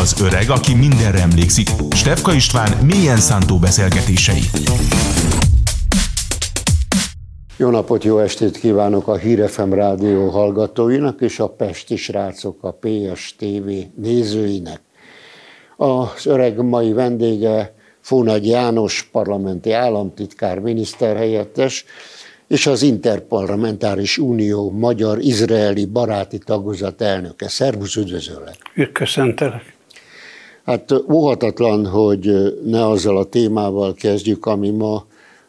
Az öreg, aki mindenre emlékszik, Stefka István mélyen szántó beszélgetései. Jó napot, jó estét kívánok a Hírefem rádió hallgatóinak és a Pesti srácok, a PS TV nézőinek. Az öreg mai vendége Fónagy János, parlamenti államtitkár, miniszterhelyettes, és az Interparlamentáris Unió magyar-izraeli baráti tagozat elnöke. Szervusz, üdvözöllek! Köszöntelek! Hát óhatatlan, hogy ne azzal a témával kezdjük, ami ma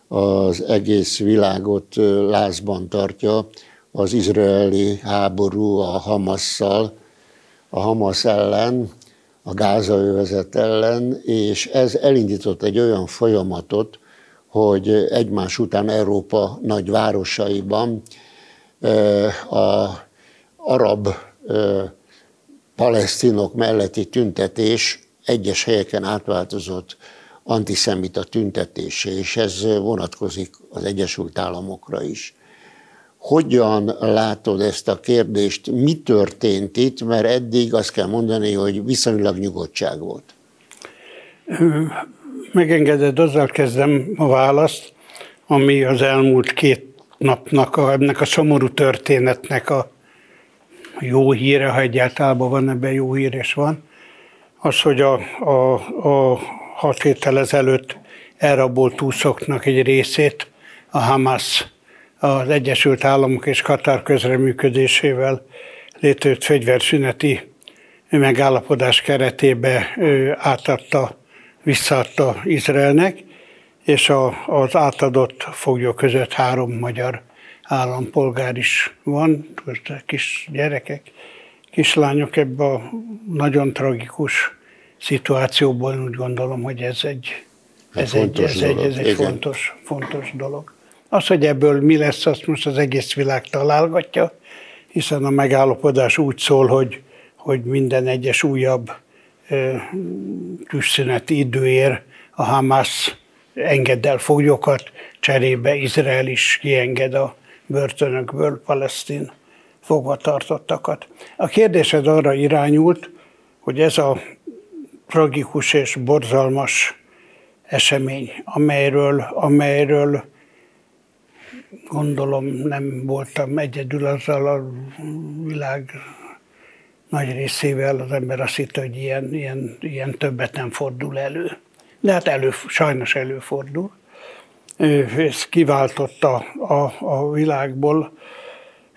az egész világot lázban tartja, az izraeli háború a Hamasszal, a Hamas ellen, a gázaövezet ellen, és ez elindított egy olyan folyamatot, hogy egymás után Európa nagy városaiban a arab palesztinok melletti tüntetés egyes helyeken átváltozott antiszemita tüntetése, és ez vonatkozik az Egyesült Államokra is. Hogyan látod ezt a kérdést, mi történt itt, mert eddig azt kell mondani, hogy viszonylag nyugodtság volt. Megengeded, azzal kezdem a választ, ami az elmúlt két napnak, a, ennek a szomorú történetnek a jó híre, ha egyáltalán van ebben jó hír, és van, az, hogy a, a, a hat héttel ezelőtt elrabolt túszoknak egy részét a Hamas az Egyesült Államok és Katar közreműködésével létrejött fegyverszüneti megállapodás keretébe átadta, visszaadta Izraelnek, és a, az átadott foglyok között három magyar állampolgár is van, kis gyerekek, kislányok ebbe a nagyon tragikus szituációból úgy gondolom, hogy ez egy, ez egy, ez egy, ez egy fontos, fontos dolog. Az, hogy ebből mi lesz, azt most az egész világ találgatja, hiszen a megállapodás úgy szól, hogy, hogy minden egyes újabb tűzszüneti időér a Hamas enged el foglyokat, cserébe Izrael is kienged a börtönökből palesztin fogvatartottakat. A kérdésed arra irányult, hogy ez a tragikus és borzalmas esemény, amelyről, amelyről gondolom nem voltam egyedül azzal a világ nagy részével az ember azt hitte, hogy ilyen, ilyen, ilyen többet nem fordul elő. De hát elő, sajnos előfordul. Ez kiváltotta a, a világból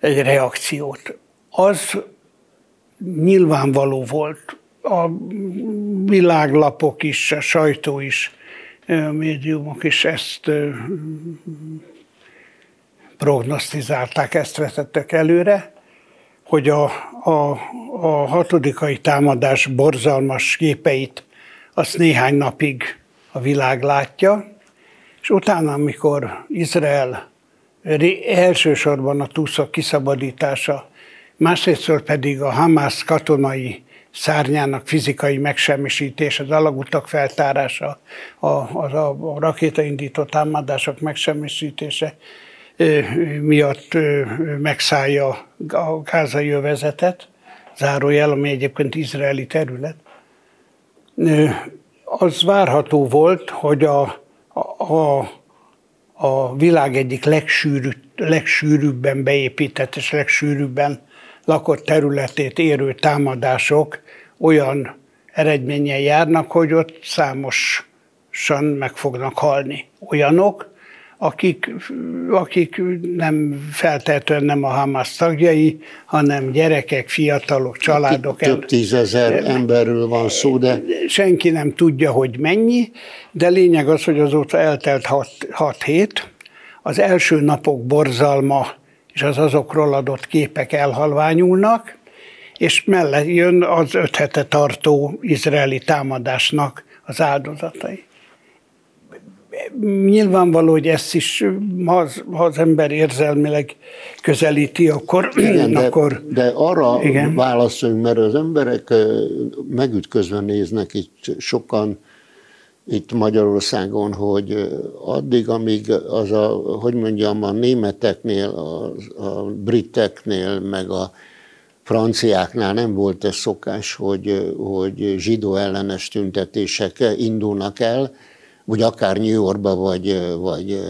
egy reakciót. Az nyilvánvaló volt, a világlapok is, a sajtó is, a médiumok is ezt prognosztizálták, ezt vetettek előre, hogy a, a, a hatodikai támadás borzalmas képeit azt néhány napig a világ látja, és utána, amikor Izrael elsősorban a túszok kiszabadítása, másrészt pedig a Hamász katonai szárnyának fizikai megsemmisítése, az alagutak feltárása, a, a, a rakétaindított támadások megsemmisítése miatt megszállja a gázai övezetet, zárójel, ami egyébként izraeli terület. Az várható volt, hogy a, a, a világ egyik legsűrű, legsűrűbben beépített és legsűrűbben lakott területét érő támadások olyan eredménnyel járnak, hogy ott számosan meg fognak halni olyanok, akik, akik nem feltétlenül nem a Hamas tagjai, hanem gyerekek, fiatalok, családok. Több tízezer emberről van szó, de... Senki nem tudja, hogy mennyi, de lényeg az, hogy azóta eltelt hat, hat hét, az első napok borzalma és az azokról adott képek elhalványulnak, és mellett jön az öt hete tartó izraeli támadásnak az áldozatai nyilvánvaló, hogy ezt is, ha az, ha az ember érzelmileg közelíti, akkor... Igen, akkor de, de arra igen. válaszoljunk, mert az emberek megütközve néznek itt sokan, itt Magyarországon, hogy addig, amíg az a, hogy mondjam, a németeknél, a, a briteknél, meg a, franciáknál nem volt ez szokás, hogy, hogy zsidó ellenes tüntetések indulnak el, vagy akár New Yorkba, vagy, vagy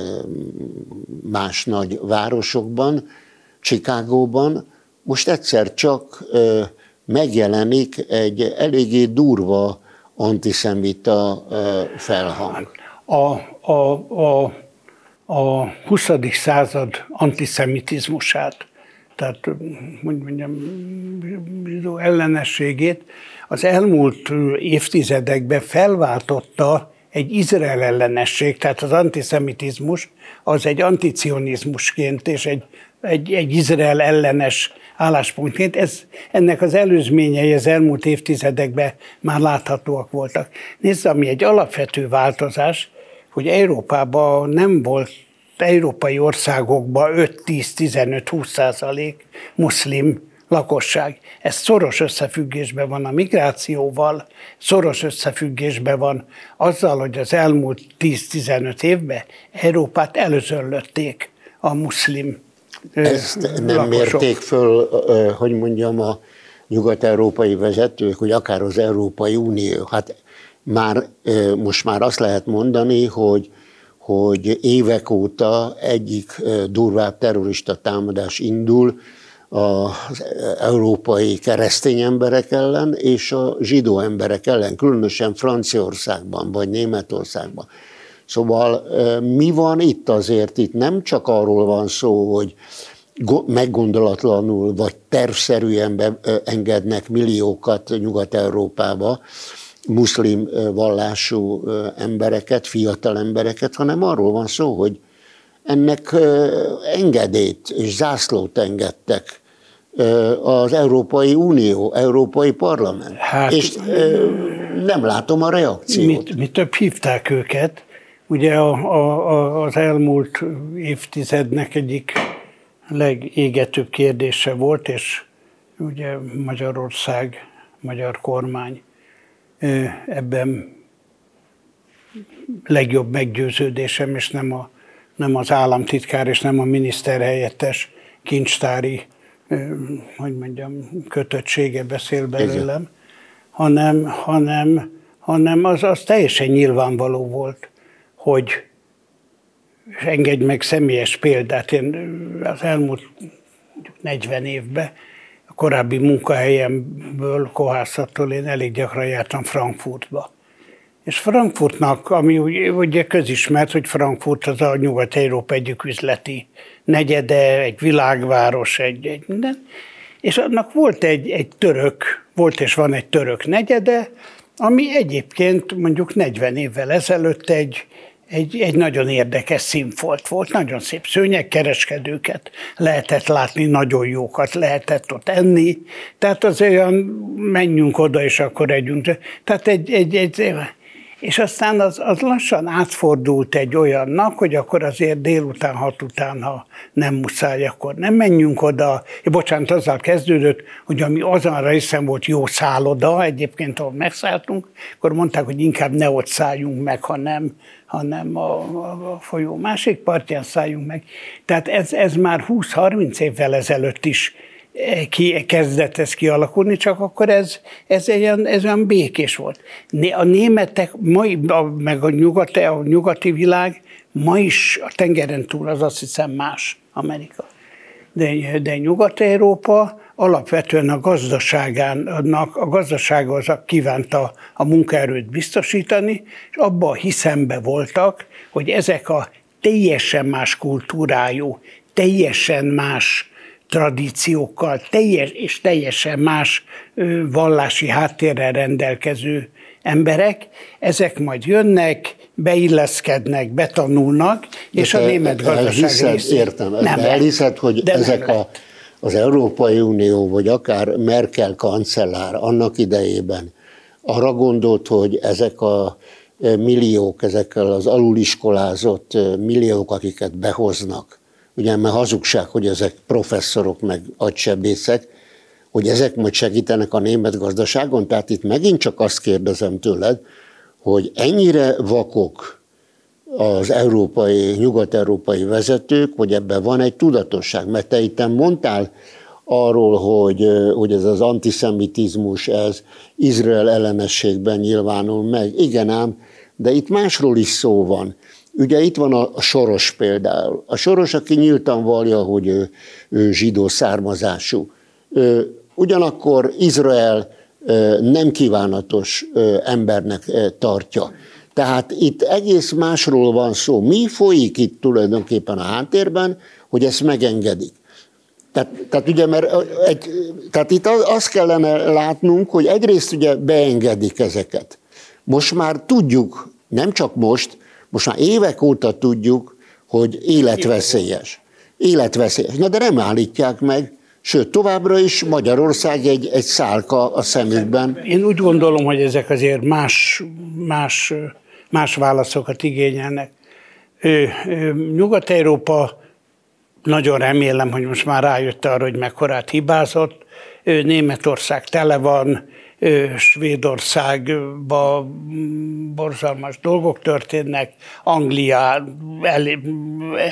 más nagy városokban, Chicagóban, most egyszer csak megjelenik egy eléggé durva antiszemita felhang. A, a, a, a 20. század antiszemitizmusát, tehát hogy mondjam, ellenességét az elmúlt évtizedekben felváltotta egy Izrael ellenesség, tehát az antiszemitizmus az egy anticionizmusként és egy, egy, egy Izrael ellenes álláspontként. Ez, ennek az előzményei az elmúlt évtizedekben már láthatóak voltak. Nézd, ami egy alapvető változás, hogy Európában nem volt európai országokban 5-10-15-20 százalék muszlim lakosság. Ez szoros összefüggésben van a migrációval, szoros összefüggésben van azzal, hogy az elmúlt 10-15 évben Európát előzönlötték a muszlim Ezt nem lakosok. mérték föl, hogy mondjam, a nyugat-európai vezetők, hogy akár az Európai Unió. Hát már, most már azt lehet mondani, hogy hogy évek óta egyik durvább terrorista támadás indul, az európai keresztény emberek ellen és a zsidó emberek ellen, különösen Franciaországban vagy Németországban. Szóval mi van itt azért? Itt nem csak arról van szó, hogy meggondolatlanul vagy tervszerűen engednek milliókat Nyugat-Európába, muszlim vallású embereket, fiatal embereket, hanem arról van szó, hogy ennek engedélyt és zászlót engedtek az Európai Unió, Európai Parlament. Hát, és nem látom a reakciót. Mit, mit több hívták őket. Ugye a, a, az elmúlt évtizednek egyik legégetőbb kérdése volt, és ugye Magyarország, magyar kormány ebben legjobb meggyőződésem, és nem, a, nem az államtitkár, és nem a miniszterhelyettes kincstári hogy mondjam, kötöttsége beszél belőlem, hanem, hanem, hanem az, az teljesen nyilvánvaló volt, hogy engedj meg személyes példát, én az elmúlt 40 évben a korábbi munkahelyemből, kohászattól én elég gyakran jártam Frankfurtba. És Frankfurtnak, ami ugye közismert, hogy Frankfurt az a Nyugat-Európa egyik üzleti negyede, egy világváros, egy, egy minden. És annak volt egy, egy török, volt és van egy török negyede, ami egyébként mondjuk 40 évvel ezelőtt egy, egy, egy nagyon érdekes színfolt volt, nagyon szép szőnyegkereskedőket lehetett látni, nagyon jókat lehetett ott enni, tehát az olyan menjünk oda, és akkor együnk. Tehát egy, egy, egy és aztán az, az lassan átfordult egy olyannak, hogy akkor azért délután, hat után, ha nem muszáj, akkor nem menjünk oda. Bocsánat, azzal kezdődött, hogy ami azonra hiszem volt jó szálloda, egyébként ahol megszálltunk, akkor mondták, hogy inkább ne ott szálljunk meg, hanem, hanem a, a, a folyó másik partján szálljunk meg. Tehát ez, ez már 20-30 évvel ezelőtt is ki, kezdett ez kialakulni, csak akkor ez, ez, olyan, ez olyan békés volt. A németek, mai, meg a nyugati, a nyugati világ ma is a tengeren túl az azt hiszem más Amerika. De, de Nyugat-Európa alapvetően a gazdaságának, a gazdasága az kívánta a munkaerőt biztosítani, és abban a hiszembe voltak, hogy ezek a teljesen más kultúrájú, teljesen más tradíciókkal, teljes és teljesen más vallási háttérrel rendelkező emberek, ezek majd jönnek, beilleszkednek, betanulnak, de és a német gazdaság részét. Értem, nem elhiszed, hogy de ezek a, az Európai Unió, vagy akár Merkel kancellár annak idejében arra gondolt, hogy ezek a milliók, ezekkel az aluliskolázott milliók, akiket behoznak, ugye mert hazugság, hogy ezek professzorok meg agysebészek, hogy ezek majd segítenek a német gazdaságon. Tehát itt megint csak azt kérdezem tőled, hogy ennyire vakok az európai, nyugat-európai vezetők, hogy ebben van egy tudatosság. Mert te itt mondtál arról, hogy, hogy ez az antiszemitizmus, ez Izrael ellenességben nyilvánul meg. Igen ám, de itt másról is szó van. Ugye itt van a, Soros például. A Soros, aki nyíltan vallja, hogy ő, ő zsidó származású. Ugyanakkor Izrael nem kívánatos embernek tartja. Tehát itt egész másról van szó. Mi folyik itt tulajdonképpen a háttérben, hogy ezt megengedik. Tehát, tehát ugye, mert egy, tehát itt azt kellene látnunk, hogy egyrészt ugye beengedik ezeket. Most már tudjuk, nem csak most, most már évek óta tudjuk, hogy életveszélyes. Életveszélyes. Na de nem állítják meg, sőt, továbbra is Magyarország egy, egy szálka a szemükben. Én úgy gondolom, hogy ezek azért más, más, más válaszokat igényelnek. Nyugat-Európa nagyon remélem, hogy most már rájött arra, hogy mekkorát hibázott. Németország tele van, Svédországban borzalmas dolgok történnek, Anglia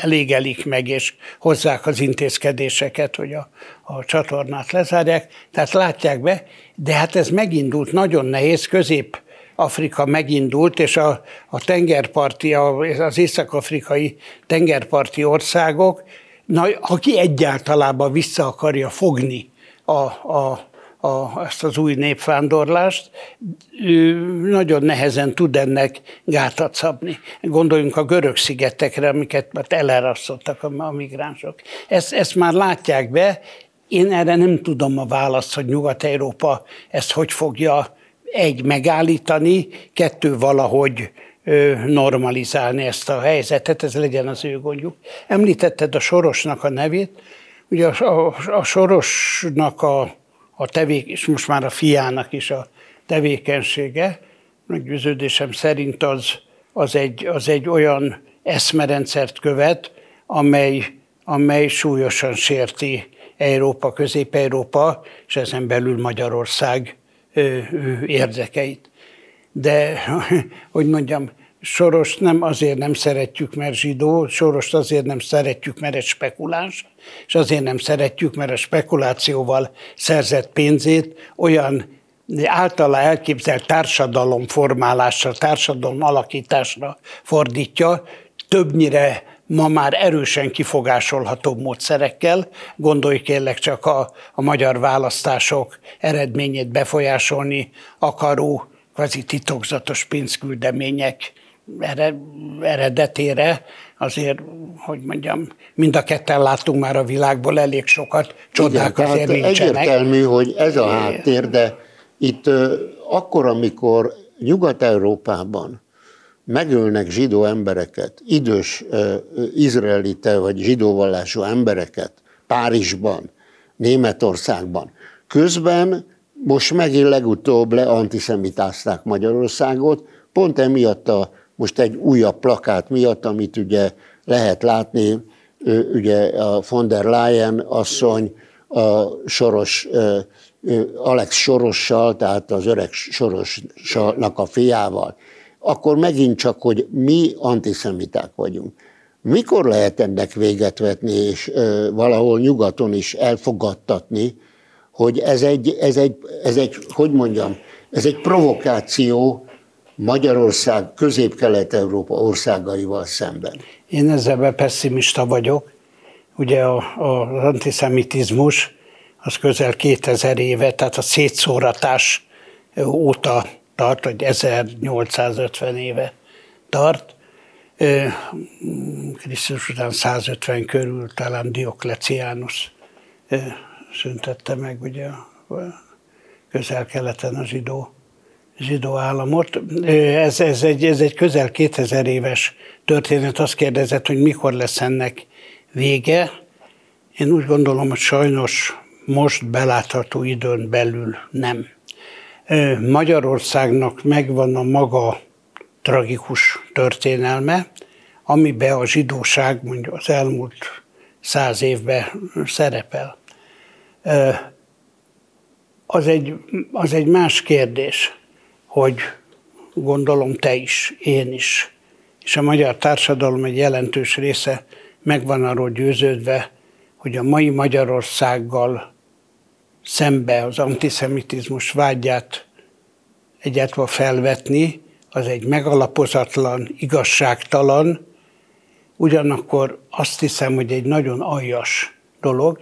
elégelik meg, és hozzák az intézkedéseket, hogy a, a csatornát lezárják. Tehát látják be, de hát ez megindult, nagyon nehéz, közép Afrika megindult, és a, a tengerparti, az észak-afrikai tengerparti országok Na, aki egyáltalában vissza akarja fogni a, a, a, ezt az új népvándorlást, ő nagyon nehezen tud ennek gátat szabni. Gondoljunk a görög szigetekre, amiket már elerasztottak a, a migránsok. Ezt, ezt már látják be, én erre nem tudom a választ, hogy Nyugat-Európa ezt hogy fogja egy megállítani, kettő valahogy normalizálni ezt a helyzetet, ez legyen az ő gondjuk. Említetted a Sorosnak a nevét, ugye a, a, a Sorosnak a, a tevék, és most már a fiának is a tevékenysége, meggyőződésem szerint az, az, egy, az egy olyan eszmerendszert követ, amely, amely súlyosan sérti Európa, Közép-Európa, és ezen belül Magyarország érdekeit. De hogy mondjam, Soros nem azért nem szeretjük, mert zsidó, Sorost azért nem szeretjük, mert egy spekuláns, és azért nem szeretjük, mert a spekulációval szerzett pénzét olyan általa elképzelt társadalom formálásra, társadalom alakításra fordítja, többnyire ma már erősen kifogásolható módszerekkel. Gondolj kérlek csak a, a magyar választások eredményét befolyásolni akaró kvázi titokzatos pénzküldemények eredetére, azért, hogy mondjam, mind a ketten láttunk már a világból elég sokat, csodák Igen, azért nincsenek. Egyértelmű, hogy ez a háttér, de itt akkor, amikor Nyugat-Európában megölnek zsidó embereket, idős izraelite vagy zsidóvallású embereket Párizsban, Németországban, közben most megint legutóbb leantiszemitázták Magyarországot, pont emiatt a, most egy újabb plakát miatt, amit ugye lehet látni, ugye a von der Leyen asszony a Soros, Alex Sorossal, tehát az öreg Sorosnak a fiával, akkor megint csak, hogy mi antiszemiták vagyunk. Mikor lehet ennek véget vetni, és valahol nyugaton is elfogadtatni, hogy ez egy, ez egy, ez egy, hogy mondjam, ez egy provokáció Magyarország, Közép-Kelet-Európa országaival szemben. Én ezzel pessimista vagyok. Ugye a, a, antiszemitizmus az közel 2000 éve, tehát a szétszóratás óta tart, vagy 1850 éve tart. Krisztus után 150 körül talán Diokleciánus szüntette meg ugye közel-keleten a zsidó, zsidó államot. Ez, ez, egy, ez egy közel 2000 éves történet. Azt kérdezett, hogy mikor lesz ennek vége. Én úgy gondolom, hogy sajnos most belátható időn belül nem. Magyarországnak megvan a maga tragikus történelme, amiben a zsidóság mondjuk az elmúlt száz évben szerepel az egy, az egy más kérdés, hogy gondolom te is, én is, és a magyar társadalom egy jelentős része megvan arról győződve, hogy a mai Magyarországgal szembe az antiszemitizmus vágyát egyáltalán felvetni, az egy megalapozatlan, igazságtalan, ugyanakkor azt hiszem, hogy egy nagyon aljas dolog,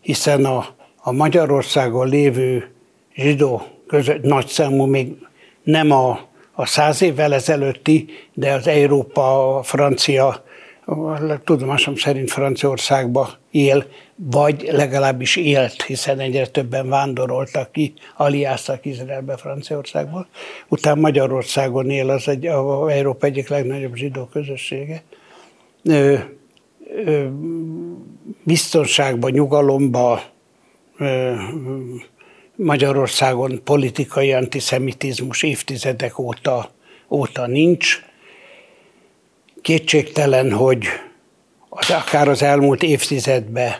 hiszen a, a Magyarországon lévő zsidó között nagy számú, még nem a, a száz évvel ezelőtti, de az Európa, a francia, tudomásom szerint Franciaországba él, vagy legalábbis élt, hiszen egyre többen vándoroltak ki, aliáztak Izraelbe Franciaországból. Utána Magyarországon él az egy, a Európa egyik legnagyobb zsidó közössége. Ö, ö, biztonságban, nyugalomba, Magyarországon politikai antiszemitizmus évtizedek óta, óta nincs. Kétségtelen, hogy az, akár az elmúlt évtizedben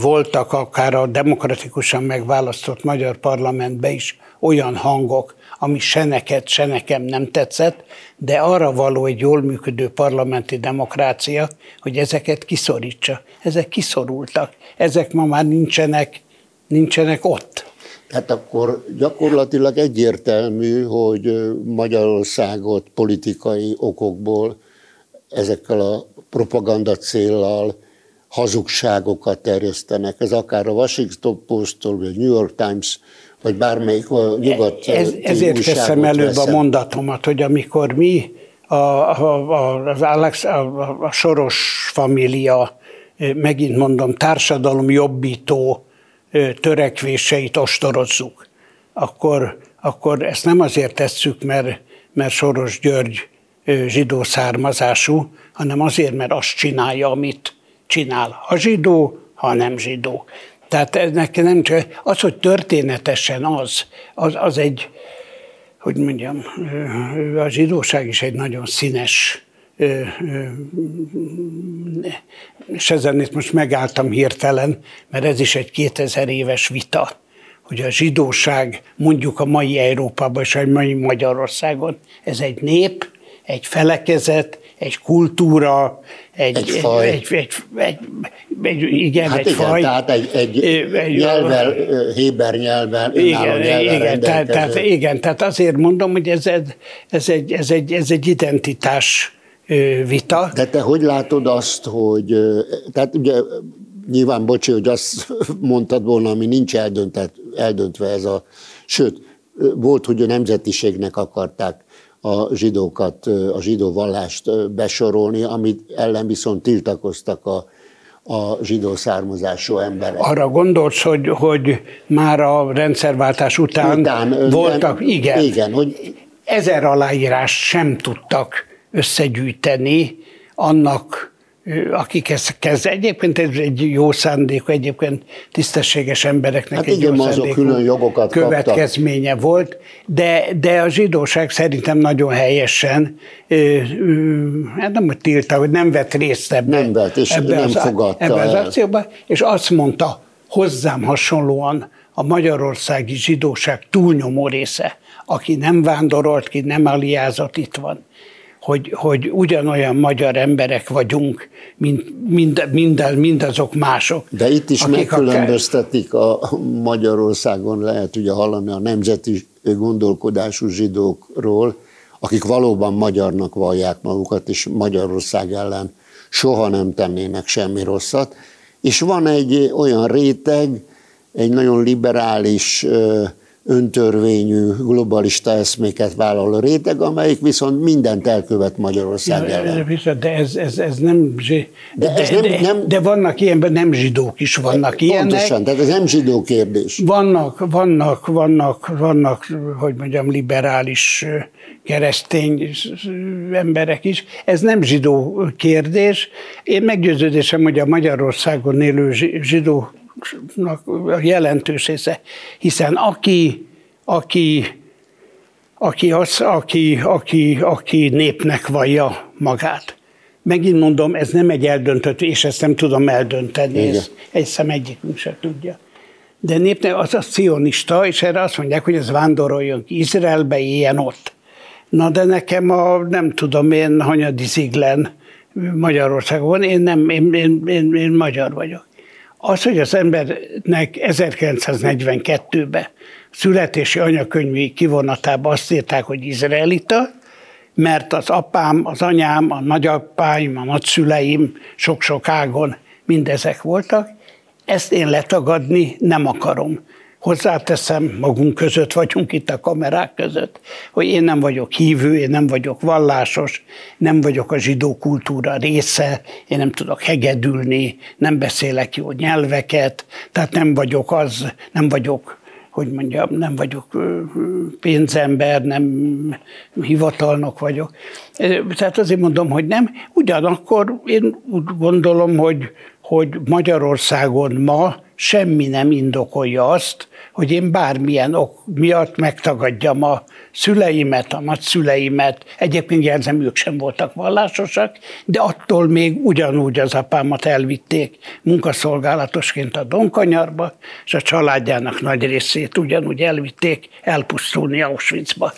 voltak akár a demokratikusan megválasztott magyar parlamentben is olyan hangok, ami se neked, se nekem nem tetszett, de arra való egy jól működő parlamenti demokrácia, hogy ezeket kiszorítsa. Ezek kiszorultak. Ezek ma már nincsenek, nincsenek ott. Hát akkor gyakorlatilag egyértelmű, hogy Magyarországot politikai okokból ezekkel a propaganda céllal hazugságokat terjesztenek. Ez akár a Washington Post-tól, vagy New York Times, vagy bármelyik nyugat Ez, Ezért teszem előbb veszem. a mondatomat, hogy amikor mi a, a, az Alex, a, a Soros família, megint mondom, társadalom jobbító törekvéseit ostorozzuk, akkor, akkor ezt nem azért tesszük, mert, mert Soros György zsidó származású, hanem azért, mert azt csinálja, amit csinál. Ha zsidó, ha nem zsidó. Tehát nekem nem csak az, hogy történetesen az, az, az egy, hogy mondjam, a zsidóság is egy nagyon színes itt most megálltam hirtelen, mert ez is egy 2000 éves vita, hogy a zsidóság mondjuk a mai Európában és a mai Magyarországon, ez egy nép, egy felekezet, egy kultúra, egy, egy faj. Egy, egy, egy, egy, igen, hát egy igen, faj. Tehát egy, egy, egy nyelvvel, héber nyelven, igen, nyelven igen, tehát, tehát, igen, tehát azért mondom, hogy ez, ez, ez, egy, ez, egy, ez egy identitás vita. De te hogy látod azt, hogy, tehát ugye nyilván, bocsi, hogy azt mondtad volna, ami nincs eldöntett, eldöntve ez a, sőt, volt, hogy a nemzetiségnek akarták a zsidókat, a zsidó vallást besorolni, amit ellen viszont tiltakoztak a, a zsidó származású emberek. Arra gondolsz, hogy, hogy már a rendszerváltás után, után voltak, nem, igen, igen hogy ezer aláírás sem tudtak összegyűjteni annak akik ezt kezd. Egyébként ez egy jó szándék, egyébként tisztességes embereknek hát egy igen, jó azok külön jogokat következménye kaptak. volt, de, de a zsidóság szerintem nagyon helyesen, hát nem hogy tilta, hogy nem vett részt ebbe, nem vett, és ebbe, nem az, fogadta ebbe az akcióba, és azt mondta, hozzám hasonlóan a magyarországi zsidóság túlnyomó része, aki nem vándorolt ki, nem aliázott, itt van hogy, hogy ugyanolyan magyar emberek vagyunk, mint mind, mind, mindazok mások. De itt is megkülönböztetik a Magyarországon, lehet ugye hallani a nemzeti gondolkodású zsidókról, akik valóban magyarnak vallják magukat, és Magyarország ellen soha nem tennének semmi rosszat. És van egy olyan réteg, egy nagyon liberális, öntörvényű, globalista eszméket vállaló réteg, amelyik viszont mindent elkövet Magyarország ja, ellen. De ez, ez, ez nem, de, de, ez nem, de, nem... de vannak ilyenben nem zsidók is vannak ilyenek. Pontosan, tehát ez nem zsidó kérdés. Vannak, vannak, vannak, vannak, hogy mondjam, liberális keresztény emberek is. Ez nem zsidó kérdés. Én meggyőződésem, hogy a Magyarországon élő zsidó jelentős része, hiszen aki, aki, aki, az, aki, aki, aki népnek vallja magát, megint mondom, ez nem egy eldöntött, és ezt nem tudom eldönteni, ez egy szem egyikünk se tudja. De népnek az a cionista, és erre azt mondják, hogy ez vándoroljon ki Izraelbe, éljen ott. Na de nekem a, nem tudom én, hanyadi ziglen Magyarországon, én nem, én, én, én, én magyar vagyok Az, hogy az embernek 1942-ben születési anyakönyvi kivonatában azt írták, hogy izraelita, mert az apám, az anyám, a nagyapáim, a nagyszüleim sok-sok ágon mindezek voltak, ezt én letagadni nem akarom. Hozzáteszem, magunk között vagyunk itt a kamerák között, hogy én nem vagyok hívő, én nem vagyok vallásos, nem vagyok a zsidó kultúra része, én nem tudok hegedülni, nem beszélek jó nyelveket, tehát nem vagyok az, nem vagyok hogy mondjam, nem vagyok pénzember, nem hivatalnok vagyok. Tehát azért mondom, hogy nem. Ugyanakkor én úgy gondolom, hogy, hogy Magyarországon ma semmi nem indokolja azt, hogy én bármilyen ok miatt megtagadjam a szüleimet, a nagyszüleimet. Egyébként jelzem, ők sem voltak vallásosak, de attól még ugyanúgy az apámat elvitték munkaszolgálatosként a Donkanyarba, és a családjának nagy részét ugyanúgy elvitték elpusztulni Auschwitzba.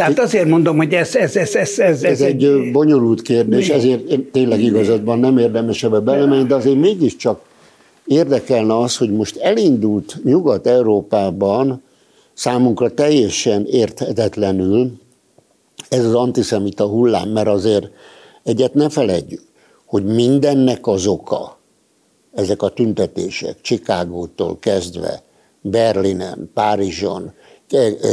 Tehát azért mondom, hogy ez... Ez, ez, ez, ez, ez egy, egy bonyolult kérdés, mi? ezért tényleg igazadban nem érdemes ebbe belemenni, de azért mégiscsak érdekelne az, hogy most elindult Nyugat-Európában számunkra teljesen érthetetlenül ez az antiszemita hullám, mert azért egyet ne felejtjük, hogy mindennek az oka, ezek a tüntetések, Csikágótól kezdve, Berlinen, Párizson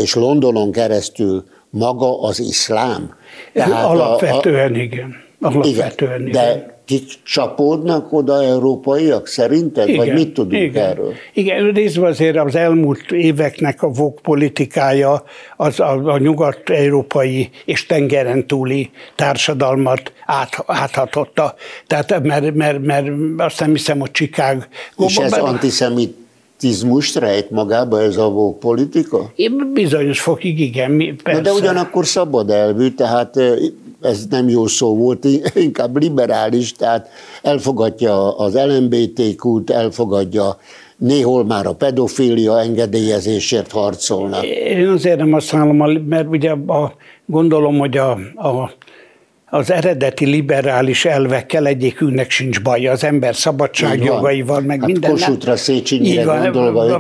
és Londonon keresztül maga az iszlám. Tehát Alapvetően a, a, igen. Alapvetően igen. De kik csapódnak oda európaiak szerinted? Igen, vagy mit tudunk igen, erről? Igen, részben azért az elmúlt éveknek a vok politikája az a, a nyugat-európai és tengeren túli társadalmat át, áthatotta. Tehát, mert, mert, mert azt nem hiszem, hogy Chicago... És ez antiszemit tizmust rejt magába ez a politika? Én bizonyos fokig igen, persze. Na de ugyanakkor szabad elvű, tehát ez nem jó szó volt, inkább liberális, tehát elfogadja az LMBTQ-t, elfogadja néhol már a pedofília engedélyezésért harcolnak. Én azért nem használom, mert ugye a, gondolom, hogy a, a az eredeti liberális elvekkel egyikünknek sincs baj, az ember szabadságjogaival, meg hát minden. Kossuthra, Széchenyire gondolva,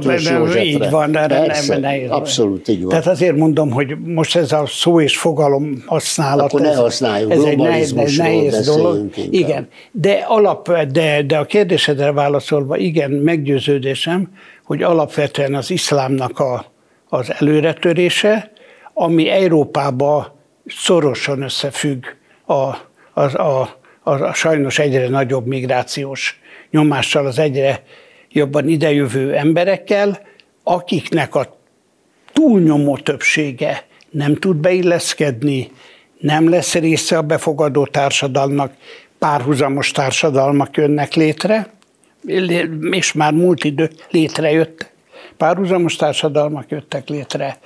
Így van, de Persze, nem, nehéz. Abszolút így van. Tehát azért mondom, hogy most ez a szó és fogalom használat. Akkor ne használjuk, ez egy nehéz, nehéz dolog. Inkább. Igen, de, alap, de, de a kérdésedre válaszolva, igen, meggyőződésem, hogy alapvetően az iszlámnak a, az előretörése, ami Európába szorosan összefügg a, a, a, a, a sajnos egyre nagyobb migrációs nyomással, az egyre jobban idejövő emberekkel, akiknek a túlnyomó többsége nem tud beilleszkedni, nem lesz része a befogadó társadalmak, párhuzamos társadalmak jönnek létre, és már múlt idő létrejött, párhuzamos társadalmak jöttek létre,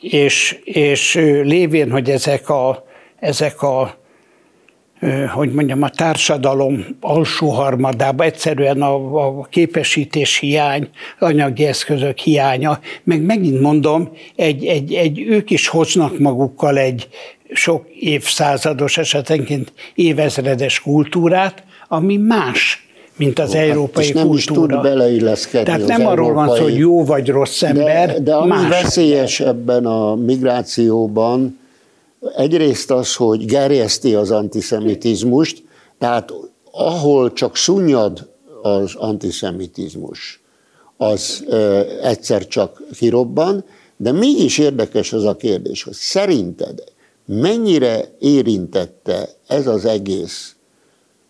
és, és lévén, hogy ezek a ezek a hogy mondjam, a társadalom alsó harmadába egyszerűen a, a képesítés hiány, anyagi eszközök hiánya, meg megint mondom, egy, egy, egy, ők is hoznak magukkal egy sok évszázados, esetenként évezredes kultúrát, ami más, mint az hát, európai és nem kultúra. is tud beleilleszkedni Tehát nem arról európai... van szó, hogy jó vagy rossz ember, De, de ami más. veszélyes ebben a migrációban, Egyrészt az, hogy gerjeszti az antiszemitizmust, tehát ahol csak szunnyad az antiszemitizmus, az egyszer csak kirobban, de mégis érdekes az a kérdés, hogy szerinted mennyire érintette ez az egész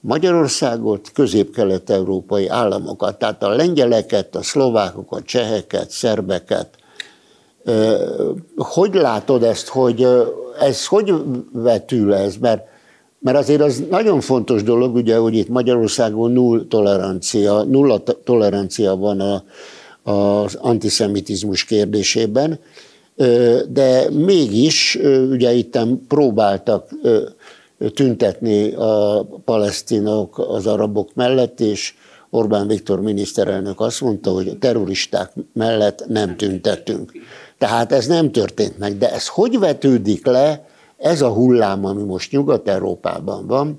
Magyarországot, közép-kelet-európai államokat, tehát a lengyeleket, a szlovákokat, cseheket, szerbeket. Hogy látod ezt, hogy ez hogy vetül ez? Mert, mert azért az nagyon fontos dolog, ugye, hogy itt Magyarországon null tolerancia, nulla tolerancia van a, az antiszemitizmus kérdésében, de mégis ugye itt próbáltak tüntetni a palesztinok az arabok mellett, és Orbán Viktor miniszterelnök azt mondta, hogy a terroristák mellett nem tüntetünk. Tehát ez nem történt meg. De ez hogy vetődik le, ez a hullám, ami most Nyugat-Európában van,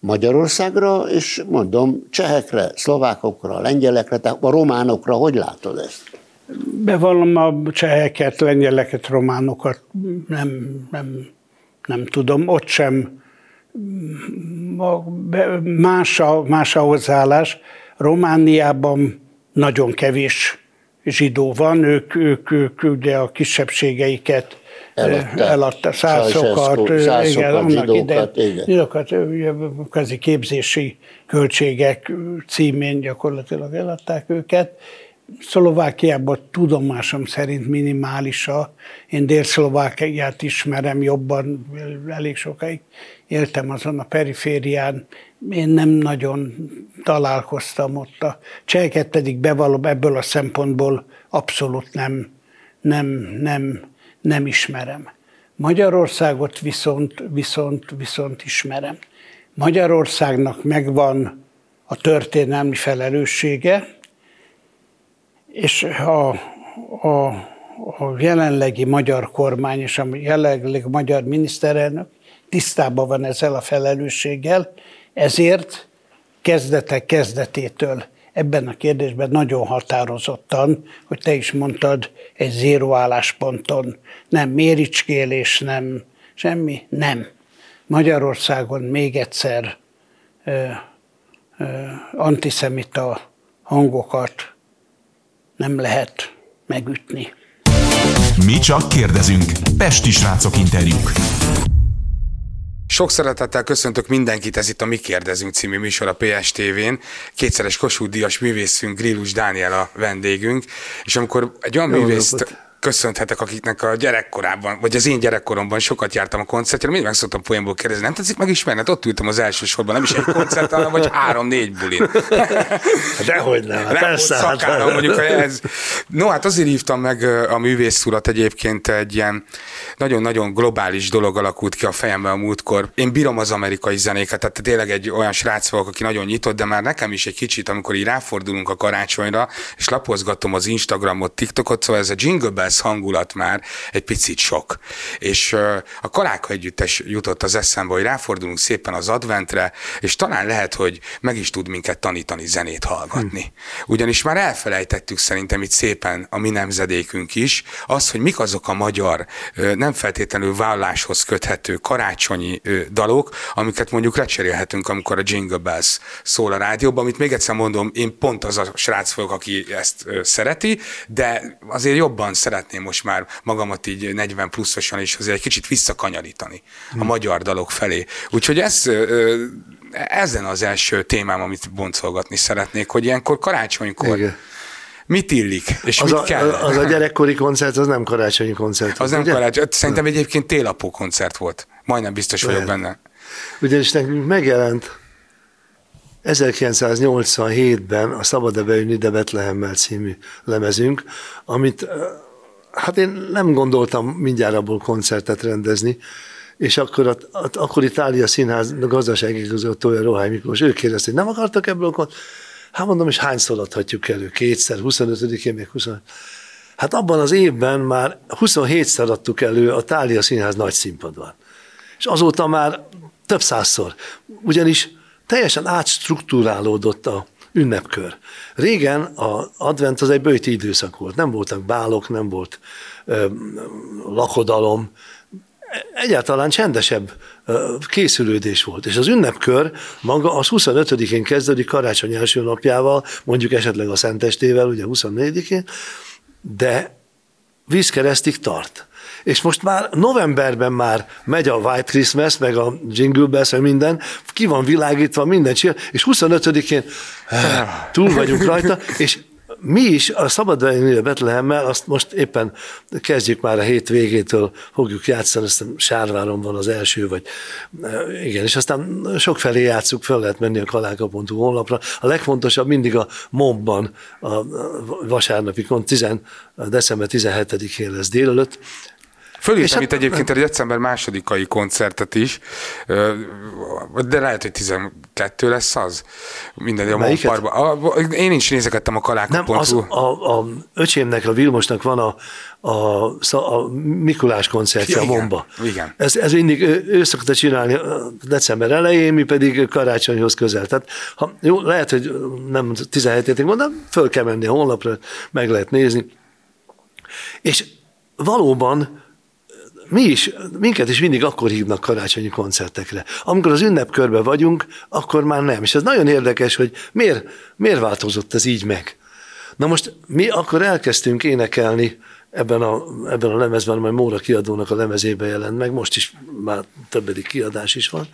Magyarországra, és mondom, csehekre, szlovákokra, lengyelekre, tehát a románokra, hogy látod ezt? Bevallom a cseheket, lengyeleket, románokat, nem, nem, nem tudom, ott sem más a, más a hozzáállás. Romániában nagyon kevés zsidó van, ők, ők, ők ugye a kisebbségeiket eladta, eladta szászokat, igen, annak zsidókat, ide, zsidókat, közi képzési költségek címén gyakorlatilag eladták őket. Szlovákiában tudomásom szerint minimális a. Én Dél-Szlovákiát ismerem jobban, elég sokáig éltem azon a periférián. Én nem nagyon találkoztam ott. A cseheket pedig bevallom ebből a szempontból abszolút nem, nem, nem, nem ismerem. Magyarországot viszont, viszont, viszont ismerem. Magyarországnak megvan a történelmi felelőssége, és a, a, a jelenlegi magyar kormány és a jelenlegi magyar miniszterelnök tisztában van ezzel a felelősséggel, ezért kezdetek kezdetétől ebben a kérdésben nagyon határozottan, hogy te is mondtad, egy zéró állásponton, nem méricskélés, nem semmi, nem. Magyarországon még egyszer ö, ö, antiszemita hangokat nem lehet megütni. Mi csak kérdezünk. Pesti srácok interjúk. Sok szeretettel köszöntök mindenkit, ez itt a Mi Kérdezünk című műsor a PSTV-n. Kétszeres Kossuth Díjas művészünk, Grillus Dániel a vendégünk, és amikor egy olyan Jó művészt... Napot köszönhetek, akiknek a gyerekkorában, vagy az én gyerekkoromban sokat jártam a koncertre, mindig meg szoktam poénból kérdezni, nem tetszik megismerni? Hát ott ültem az első sorban, nem is egy koncert, hanem vagy három-négy bulin. Dehogy nem, hát persze. Hát- szakárom, mondjuk, ez. No, hát azért hívtam meg a művész urat egyébként egy ilyen nagyon-nagyon globális dolog alakult ki a fejemben a múltkor. Én bírom az amerikai zenéket, tehát tényleg egy olyan srác vagyok, aki nagyon nyitott, de már nekem is egy kicsit, amikor így ráfordulunk a karácsonyra, és lapozgatom az Instagramot, TikTokot, szóval ez a Jingle Bell ez hangulat már egy picit sok. És a Kaláka együttes jutott az eszembe, hogy ráfordulunk szépen az adventre, és talán lehet, hogy meg is tud minket tanítani zenét hallgatni. Hm. Ugyanis már elfelejtettük szerintem itt szépen a mi nemzedékünk is, az, hogy mik azok a magyar, nem feltétlenül válláshoz köthető karácsonyi dalok, amiket mondjuk lecserélhetünk, amikor a Jingle Bells szól a rádióban, amit még egyszer mondom, én pont az a srác vagyok, aki ezt szereti, de azért jobban szeret szeretném most már magamat így 40 pluszosan is azért egy kicsit visszakanyarítani a hmm. magyar dalok felé. Úgyhogy ez ezen az első témám, amit boncolgatni szeretnék, hogy ilyenkor karácsonykor Igen. mit illik, és az mit a, kell. Az a gyerekkori koncert, az nem karácsonyi koncert. Az nem karácsonyi, szerintem egyébként télapó koncert volt. Majdnem biztos vagyok Lehet. benne. Ugyanis nekünk megjelent 1987-ben a Szabad-e beülni, de Betlehemmel című lemezünk, amit hát én nem gondoltam mindjárt abból koncertet rendezni, és akkor, a, a, akkor Itália Színház gazdasági igazgatója Rohály Miklós, ő kérdezte, hogy nem akartak ebből a? Hát mondom, és hányszor adhatjuk elő? Kétszer, 25-én még 25. Hát abban az évben már 27-szer adtuk elő a Tália Színház nagy színpadban. És azóta már több százszor. Ugyanis teljesen átstruktúrálódott a, ünnepkör. Régen az advent az egy bőti időszak volt, nem voltak bálok, nem volt ö, lakodalom, egyáltalán csendesebb készülődés volt. És az ünnepkör maga az 25-én kezdődik karácsony első napjával, mondjuk esetleg a Szentestével, ugye 24-én, de vízkeresztig tart és most már novemberben már megy a White Christmas, meg a Jingle Bells, meg minden, ki van világítva, minden csinál, és 25-én eh, túl vagyunk rajta, és mi is a Szabad a Betlehemmel, azt most éppen kezdjük már a hét végétől, fogjuk játszani, aztán Sárváron van az első, vagy eh, igen, és aztán sok felé játszuk, fel lehet menni a kaláka.hu honlapra. A legfontosabb mindig a mobban, a vasárnapi, 10, december 17-én lesz délelőtt, Fölírtam hát, itt egyébként egy december másodikai koncertet is, de lehet, hogy 12 lesz az. Minden a Monparban. Én is nézegettem a kalákon. Nem, az, a, a öcsémnek, a Vilmosnak van a, a, a Mikulás koncertje igen, a Bomba. Igen. Ez, ez mindig ő, ő szokta csinálni december elején, mi pedig karácsonyhoz közel. Tehát ha, jó, lehet, hogy nem 17-ig mondom, föl kell menni a honlapra, meg lehet nézni. És valóban mi is, minket is mindig akkor hívnak karácsonyi koncertekre. Amikor az ünnepkörbe vagyunk, akkor már nem. És ez nagyon érdekes, hogy miért, miért változott ez így meg. Na most mi akkor elkezdtünk énekelni ebben a, ebben a lemezben, majd Móra kiadónak a lemezébe jelent meg, most is már többedik kiadás is van,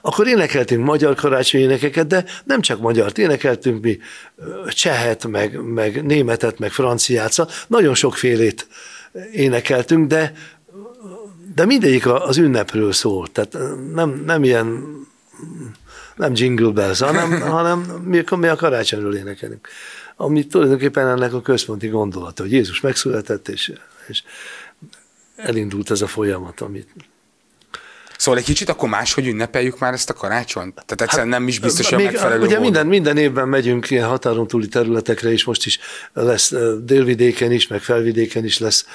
akkor énekeltünk magyar karácsonyi énekeket, de nem csak magyar, énekeltünk mi csehet, meg, meg németet, meg franciát, szóval nagyon sokfélét énekeltünk, de, de mindegyik az ünnepről szólt, tehát nem, nem ilyen nem jingle bells, hanem, hanem mi, mi a karácsonyról énekelünk. Ami tulajdonképpen ennek a központi gondolata, hogy Jézus megszületett, és, és elindult ez a folyamat, amit Szóval egy kicsit akkor máshogy ünnepeljük már ezt a karácsonyt? Tehát egyszerűen hát, nem is biztos, hogy megfelelő Ugye minden, minden évben megyünk ilyen határon túli területekre, és most is lesz délvidéken is, meg felvidéken is lesz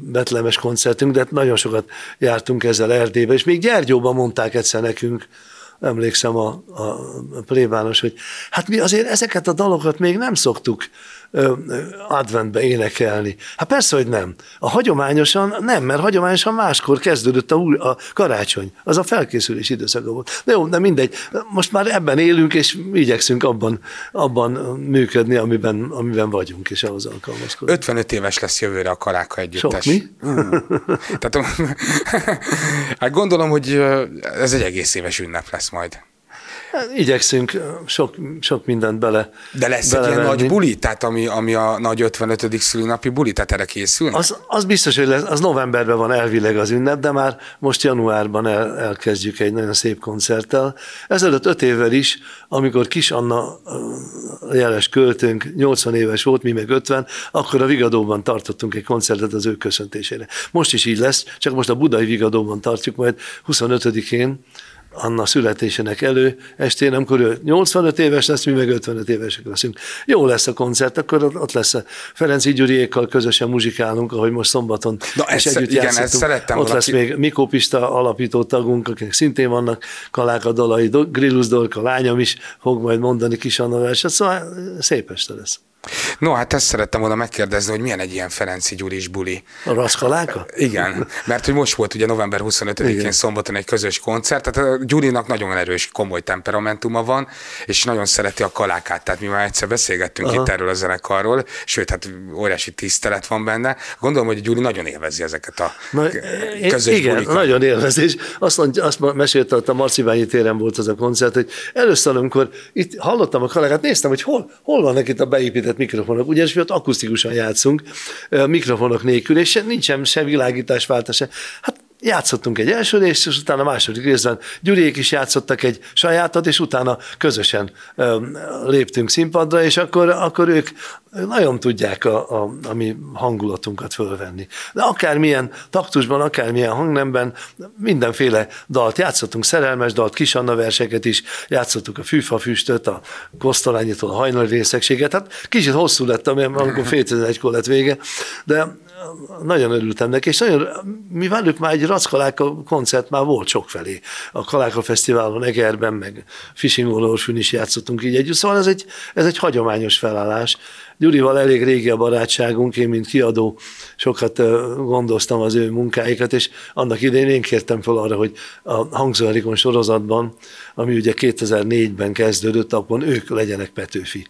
betlemes koncertünk, de nagyon sokat jártunk ezzel Erdélybe, és még Gyergyóban mondták egyszer nekünk, emlékszem a, a plébános, hogy hát mi azért ezeket a dalokat még nem szoktuk adventbe énekelni. Hát persze, hogy nem. A hagyományosan nem, mert hagyományosan máskor kezdődött a, új, a karácsony. Az a felkészülés időszaka volt. De jó, de mindegy. Most már ebben élünk, és igyekszünk abban, abban működni, amiben, amiben vagyunk, és ahhoz alkalmazkodni. 55 éves lesz jövőre a Kaláka együttes. Sok mi? Hmm. Tehát, hát gondolom, hogy ez egy egész éves ünnep lesz majd. Hát, igyekszünk sok, sok mindent bele De lesz egy ilyen nagy buli, tehát ami, ami a nagy 55. szülinapi buli, tehát erre készül? Az, az biztos, hogy lesz, az novemberben van elvileg az ünnep, de már most januárban el, elkezdjük egy nagyon szép koncerttel. Ezelőtt öt évvel is, amikor Kis Anna jeles költőnk 80 éves volt, mi meg 50, akkor a Vigadóban tartottunk egy koncertet az ő köszöntésére. Most is így lesz, csak most a Budai Vigadóban tartjuk, majd 25-én Anna születésének elő estén, amikor ő 85 éves lesz, mi meg 55 évesek leszünk. Jó lesz a koncert, akkor ott lesz a Ferenci Gyuriékkal közösen muzsikálunk, ahogy most szombaton Na, és ezt, együtt igen, ezt szerettem Ott lesz még Mikó Pista alapító tagunk, akinek szintén vannak kalák a dalai, Grillus Dorka lányom is fog majd mondani kis Anna verset, szóval szép este lesz. No, hát ezt szerettem volna megkérdezni, hogy milyen egy ilyen Ferenci Gyuris buli. A raszkaláka? Igen, mert hogy most volt ugye november 25-én szombaton egy közös koncert, tehát a Gyurinak nagyon erős, komoly temperamentuma van, és nagyon szereti a kalákát, tehát mi már egyszer beszélgettünk Aha. itt erről a zenekarról, sőt, hát óriási tisztelet van benne. Gondolom, hogy Gyuri nagyon élvezi ezeket a Na, közös Igen, bulikat. nagyon élvezi, és azt, mondja, azt mesélte, hogy a Marcibányi téren volt az a koncert, hogy először, amikor itt hallottam a kalákát, néztem, hogy hol, hol vannak itt a beépített beépített mikrofonok, ugyanis mi ott akusztikusan játszunk, mikrofonok nélkül, és nincsen se világításváltás. Hát játszottunk egy első részt, és utána a második részben Gyuriék is játszottak egy sajátot, és utána közösen léptünk színpadra, és akkor, akkor ők nagyon tudják a, a, a mi hangulatunkat fölvenni. De akármilyen taktusban, akármilyen hangnemben mindenféle dalt játszottunk, szerelmes dalt, kisanna verseket is, játszottuk a fűfa füstöt, a kosztolányitól a hajnali részegséget. Hát kicsit hosszú lett, amikor fél egykor lett vége, de nagyon örültem neki, és nagyon, mi velük már egy Rackaláka koncert már volt sokfelé. A Kaláka Fesztiválon Egerben, meg Fishing Orosún is játszottunk így együtt, szóval ez egy, ez egy hagyományos felállás. Gyurival elég régi a barátságunk, én mint kiadó sokat gondoztam az ő munkáikat, és annak idején én kértem fel arra, hogy a Hangzóerikon sorozatban, ami ugye 2004-ben kezdődött, akkor ők legyenek Petőfi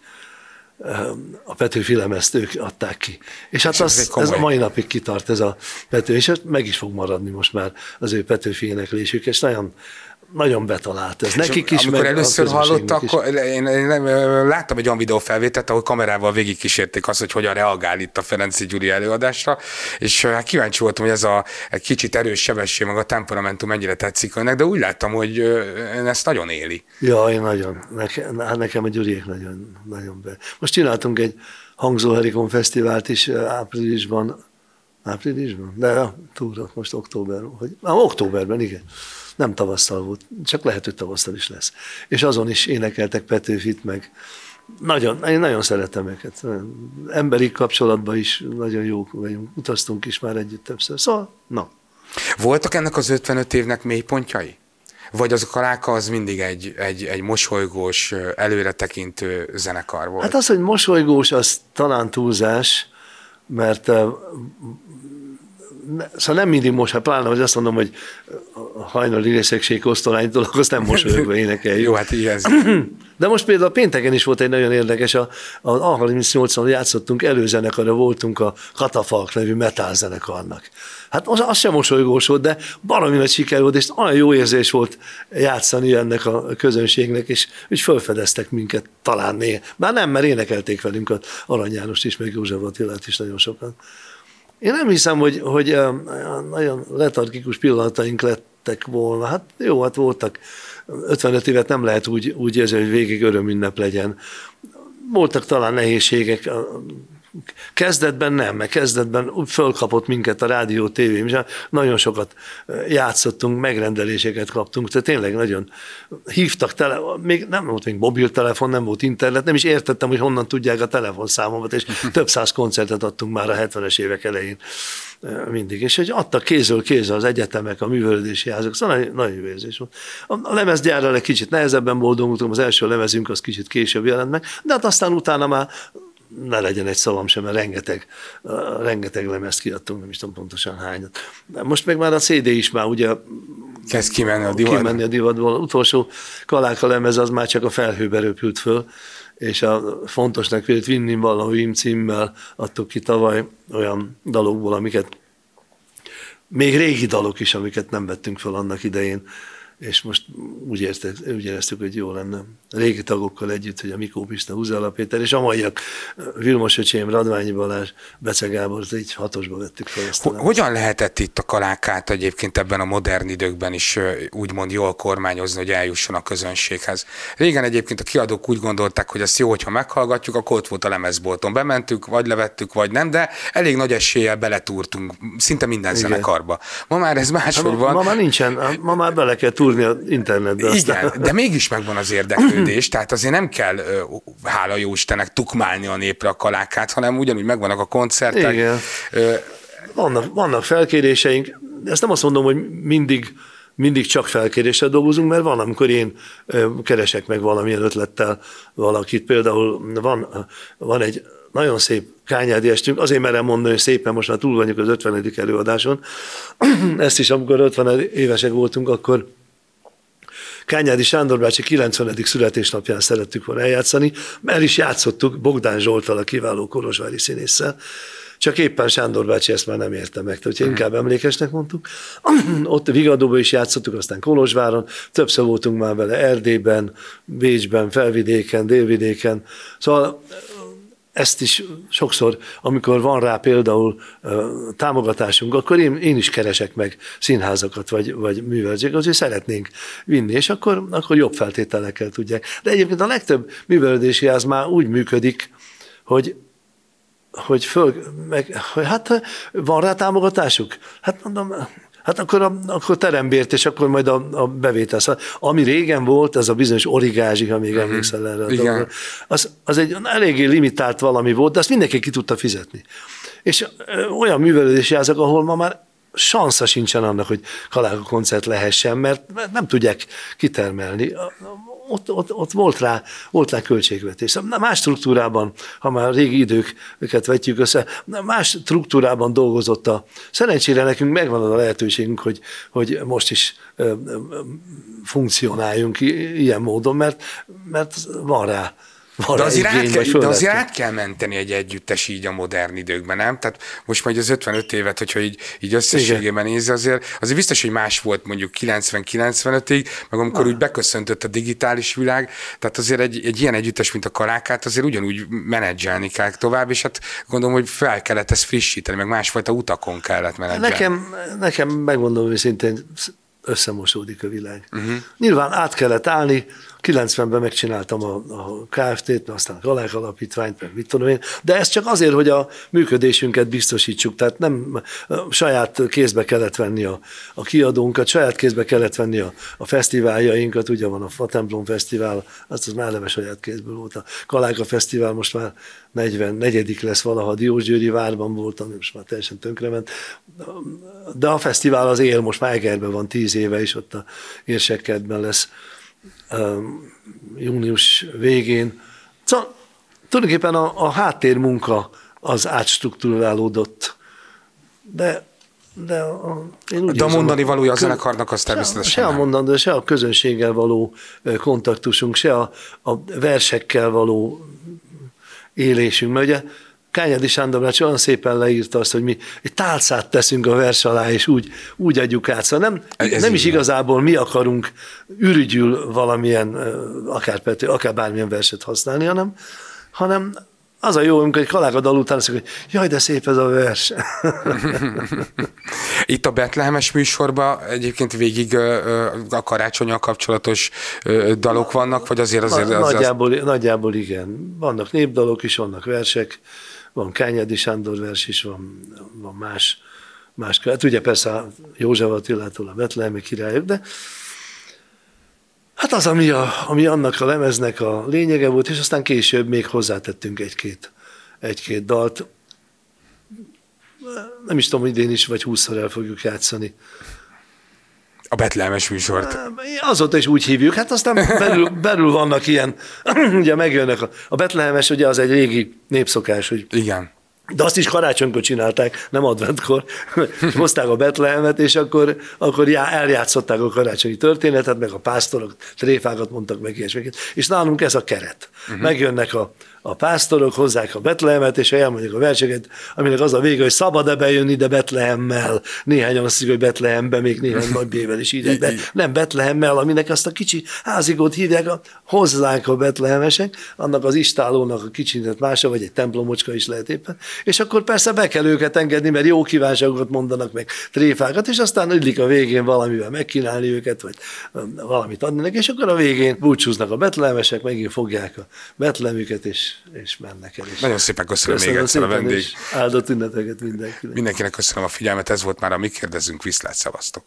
a Petőfi lemezt ők adták ki. És hát és az, ez, ez a mai napig kitart ez a Pető, és meg is fog maradni most már az ő Petőfi éneklésük, és nagyon nagyon betalált ez. Nekik is, amikor először hallotta, akkor én, én, én, láttam egy olyan videófelvételt, ahol kamerával végigkísérték azt, hogy hogyan reagál itt a Ferenci Gyuri előadásra, és hát kíváncsi voltam, hogy ez a egy kicsit erős sebesség, meg a temperamentum mennyire tetszik önnek, de úgy láttam, hogy ezt nagyon éli. Ja, én nagyon. Nekem, hát nekem a Gyuriék nagyon, nagyon be. Most csináltunk egy Hangzó Herikon Fesztivált is áprilisban, Áprilisban? De a túra most október, hogy, ah, októberben, igen. Nem tavasszal volt, csak lehet, hogy tavasszal is lesz. És azon is énekeltek Petőfit, meg nagyon, én nagyon szeretem őket. Emberi kapcsolatban is nagyon jók vagyunk. Utaztunk is már együtt többször. Szóval, na. Voltak ennek az 55 évnek mélypontjai? Vagy az a kaláka az mindig egy, egy, egy mosolygós, előretekintő zenekar volt? Hát az, hogy mosolygós, az talán túlzás, mert szóval nem mindig most, hát pláne, hogy azt mondom, hogy a hajnali részegség kosztolánytól, akkor azt nem mosolyogva énekeljük. Jó, hát ilyen. De most például pénteken is volt egy nagyon érdekes, a, a A38-on játszottunk, előzenekarra voltunk a Katafalk nevű metal zenekarnak. Hát az, az sem mosolygós volt, de baromi nagy siker volt, és olyan jó érzés volt játszani ennek a közönségnek, és úgy felfedeztek minket talán néha. Bár nem, mert énekelték velünk a Arany Jánost is, meg József Attilát is nagyon sokan. Én nem hiszem, hogy, hogy nagyon letargikus pillanataink lettek volna. Hát jó, hát voltak. 55 évet nem lehet úgy, úgy érezni, hogy végig örömünnep legyen. Voltak talán nehézségek, Kezdetben nem, mert kezdetben fölkapott minket a rádió, tévé, és nagyon sokat játszottunk, megrendeléseket kaptunk, tehát tényleg nagyon hívtak tele, még nem volt még mobiltelefon, nem volt internet, nem is értettem, hogy honnan tudják a telefonszámomat, és több száz koncertet adtunk már a 70-es évek elején mindig. És hogy adtak kézről kézre az egyetemek, a művelődési házak, szóval nagyon, nagyon jó érzés volt. A lemezgyárral egy kicsit nehezebben boldogultunk, az első lemezünk az kicsit később jelent meg, de hát aztán utána már ne legyen egy szavam sem, mert rengeteg, rengeteg lemezt kiadtunk, nem is tudom pontosan hányat. Most meg már a CD is már ugye Kezd kimenni a divatból. Kimenni a divatból. Utolsó kaláka lemez az már csak a felhőbe röpült föl, és a fontosnak vélt Vinni Vallavim címmel adtuk ki tavaly olyan dalokból, amiket még régi dalok is, amiket nem vettünk fel annak idején, és most úgy, érte, úgy éreztük, hogy jó lenne régi tagokkal együtt, hogy a Mikó Pista, Huzala Péter, és a maiak Vilmos Öcsém, Radványi Balázs, Bece Gábor, így hatosba vettük fel ezt. Hogyan lehetett itt a kalákát egyébként ebben a modern időkben is úgymond jól kormányozni, hogy eljusson a közönséghez? Régen egyébként a kiadók úgy gondolták, hogy ezt jó, hogyha meghallgatjuk, akkor ott volt a lemezbolton. Bementük, vagy levettük, vagy nem, de elég nagy eséllyel beletúrtunk szinte minden Igen. zenekarba. Ma már ez máshogy hát, van. Ma már nincsen, ma már bele kell túrni az internetbe. Igen, aztán. de mégis megvan az érdeklődés, tehát azért nem kell, hála jó Istennek, tukmálni a népre a kalákát, hanem ugyanúgy megvannak a koncertek. Igen. Vannak, vannak felkéréseink, ezt nem azt mondom, hogy mindig mindig csak felkéréssel dolgozunk, mert van, amikor én keresek meg valamilyen ötlettel valakit. Például van, van egy nagyon szép kányádi estünk, azért merem mondani, hogy szépen most már túl vagyunk az 50. előadáson. Ezt is, amikor 50 évesek voltunk, akkor Kányádi Sándor bácsi 90. születésnapján szerettük volna eljátszani, mert is játszottuk Bogdán Zsoltal, a kiváló kolozsvári színésszel, csak éppen Sándor bácsi ezt már nem érte meg, tehát inkább emlékesnek mondtuk. Ott Vigadóban is játszottuk, aztán Kolozsváron, többször voltunk már vele Erdélyben, Bécsben, Felvidéken, Délvidéken. Szóval ezt is sokszor, amikor van rá például támogatásunk, akkor én, én is keresek meg színházakat, vagy, vagy művelődéseket, azért szeretnénk vinni, és akkor, akkor jobb feltételekkel tudják. De egyébként a legtöbb művelődési ház már úgy működik, hogy hogy föl, meg, hogy hát van rá támogatásuk? Hát mondom, Hát akkor, a, akkor terembért, és akkor majd a, a bevétel. Szóval, ami régen volt, ez a bizonyos origázsi, ha még uh-huh. emlékszel erre. Igen. Az, az egy eléggé limitált valami volt, de azt mindenki ki tudta fizetni. És olyan művelődési házak, ahol ma már sansza sincsen annak, hogy kaláka koncert lehessen, mert nem tudják kitermelni ott, ott, ott volt, rá, volt rá költségvetés. Más struktúrában, ha már régi időket vetjük össze, más struktúrában dolgozott a... Szerencsére nekünk megvan az a lehetőségünk, hogy, hogy most is funkcionáljunk ilyen módon, mert, mert van rá de azért, át kell, de azért át kell menteni egy együttes így a modern időkben, nem? Tehát most majd az 55 évet, hogyha így, így összességében nézi, azért, azért biztos, hogy más volt mondjuk 90-95-ig, meg amikor úgy beköszöntött a digitális világ, tehát azért egy, egy ilyen együttes, mint a Kalákát, azért ugyanúgy menedzselni kell tovább, és hát gondolom, hogy fel kellett ezt frissíteni, meg másfajta utakon kellett menedzselni. Nekem, nekem megmondom őszintén, összemosódik a világ. Uh-huh. Nyilván át kellett állni, 90-ben megcsináltam a, a KFT-t, aztán a Galák Alapítványt, meg mit tudom én, de ez csak azért, hogy a működésünket biztosítsuk, tehát nem saját kézbe kellett venni a, a kiadónkat, saját kézbe kellett venni a, a fesztiváljainkat, ugye van a Fatemplom Fesztivál, az, az már eleve saját kézből volt, a Kaláka Fesztivál most már 44 lesz valaha, Diósgyőri várban voltam, most már teljesen tönkrement, de a fesztivál az él, most már Egerben van tíz éve, és ott a érsekkedben lesz június végén. Szóval tulajdonképpen a, a háttérmunka az átstruktúrálódott, de de a, én úgy de a mondani valója a zenekarnak az természetesen Se a mondani, se a közönséggel való kontaktusunk, se a, a versekkel való élésünk, mert ugye Kányadi Sándor bácsi olyan szépen leírta azt, hogy mi egy tálcát teszünk a vers alá, és úgy, úgy adjuk át. Szóval nem, Ez nem is igazából mi akarunk ürügyül valamilyen, akár, Pető, akár bármilyen verset használni, hanem, hanem az a jó, amikor egy kalágadal után azt hogy jaj, de szép ez a vers. Itt a Betlehemes műsorban egyébként végig a karácsonyal kapcsolatos dalok vannak, vagy azért azért... Az, nagyjából, az... nagyjából igen. Vannak népdalok is, vannak versek, van Kányádi Sándor vers is, van, van más, más hát ugye persze József Attilától a Betlehemi királyok, de hát az, ami, a, ami annak a lemeznek a lényege volt, és aztán később még hozzátettünk egy-két, egy-két dalt. Nem is tudom, idén is, vagy húszszor el fogjuk játszani. A Betlehemes műsort. Azóta is úgy hívjuk, hát aztán belül, belül vannak ilyen, ugye megjönnek a, a Betlehemes, ugye az egy régi népszokás, hogy Igen. De azt is karácsonykor csinálták, nem adventkor. Hozták a Betlehemet, és akkor, akkor já, eljátszották a karácsonyi történetet, meg a pásztorok tréfákat mondtak meg, és, és nálunk ez a keret. Uh-huh. Megjönnek a, a pásztorok hozzák a Betlehemet, és elmondják a verseket, aminek az a vége, hogy szabad-e bejönni ide Betlehemmel. Néhányan azt hogy Betlehembe, még néhány nagy bével is ide, de nem Betlehemmel, aminek azt a kicsi házigót hívják, hozzák a betlehemesek, annak az istálónak a kicsinet mása, vagy egy templomocska is lehet éppen, és akkor persze be kell őket engedni, mert jó kívánságokat mondanak meg, tréfákat, és aztán illik a végén valamivel megkínálni őket, vagy valamit adni nekik, és akkor a végén búcsúznak a betlehemesek, megint fogják a betlemüket, és és, mennek el. És Nagyon szépen köszönöm, köszönöm még egyszer a vendég. Áldott ünnepeket mindenkinek. Mindenkinek köszönöm a figyelmet, ez volt már a Mi kérdezünk, viszlát szavaztok.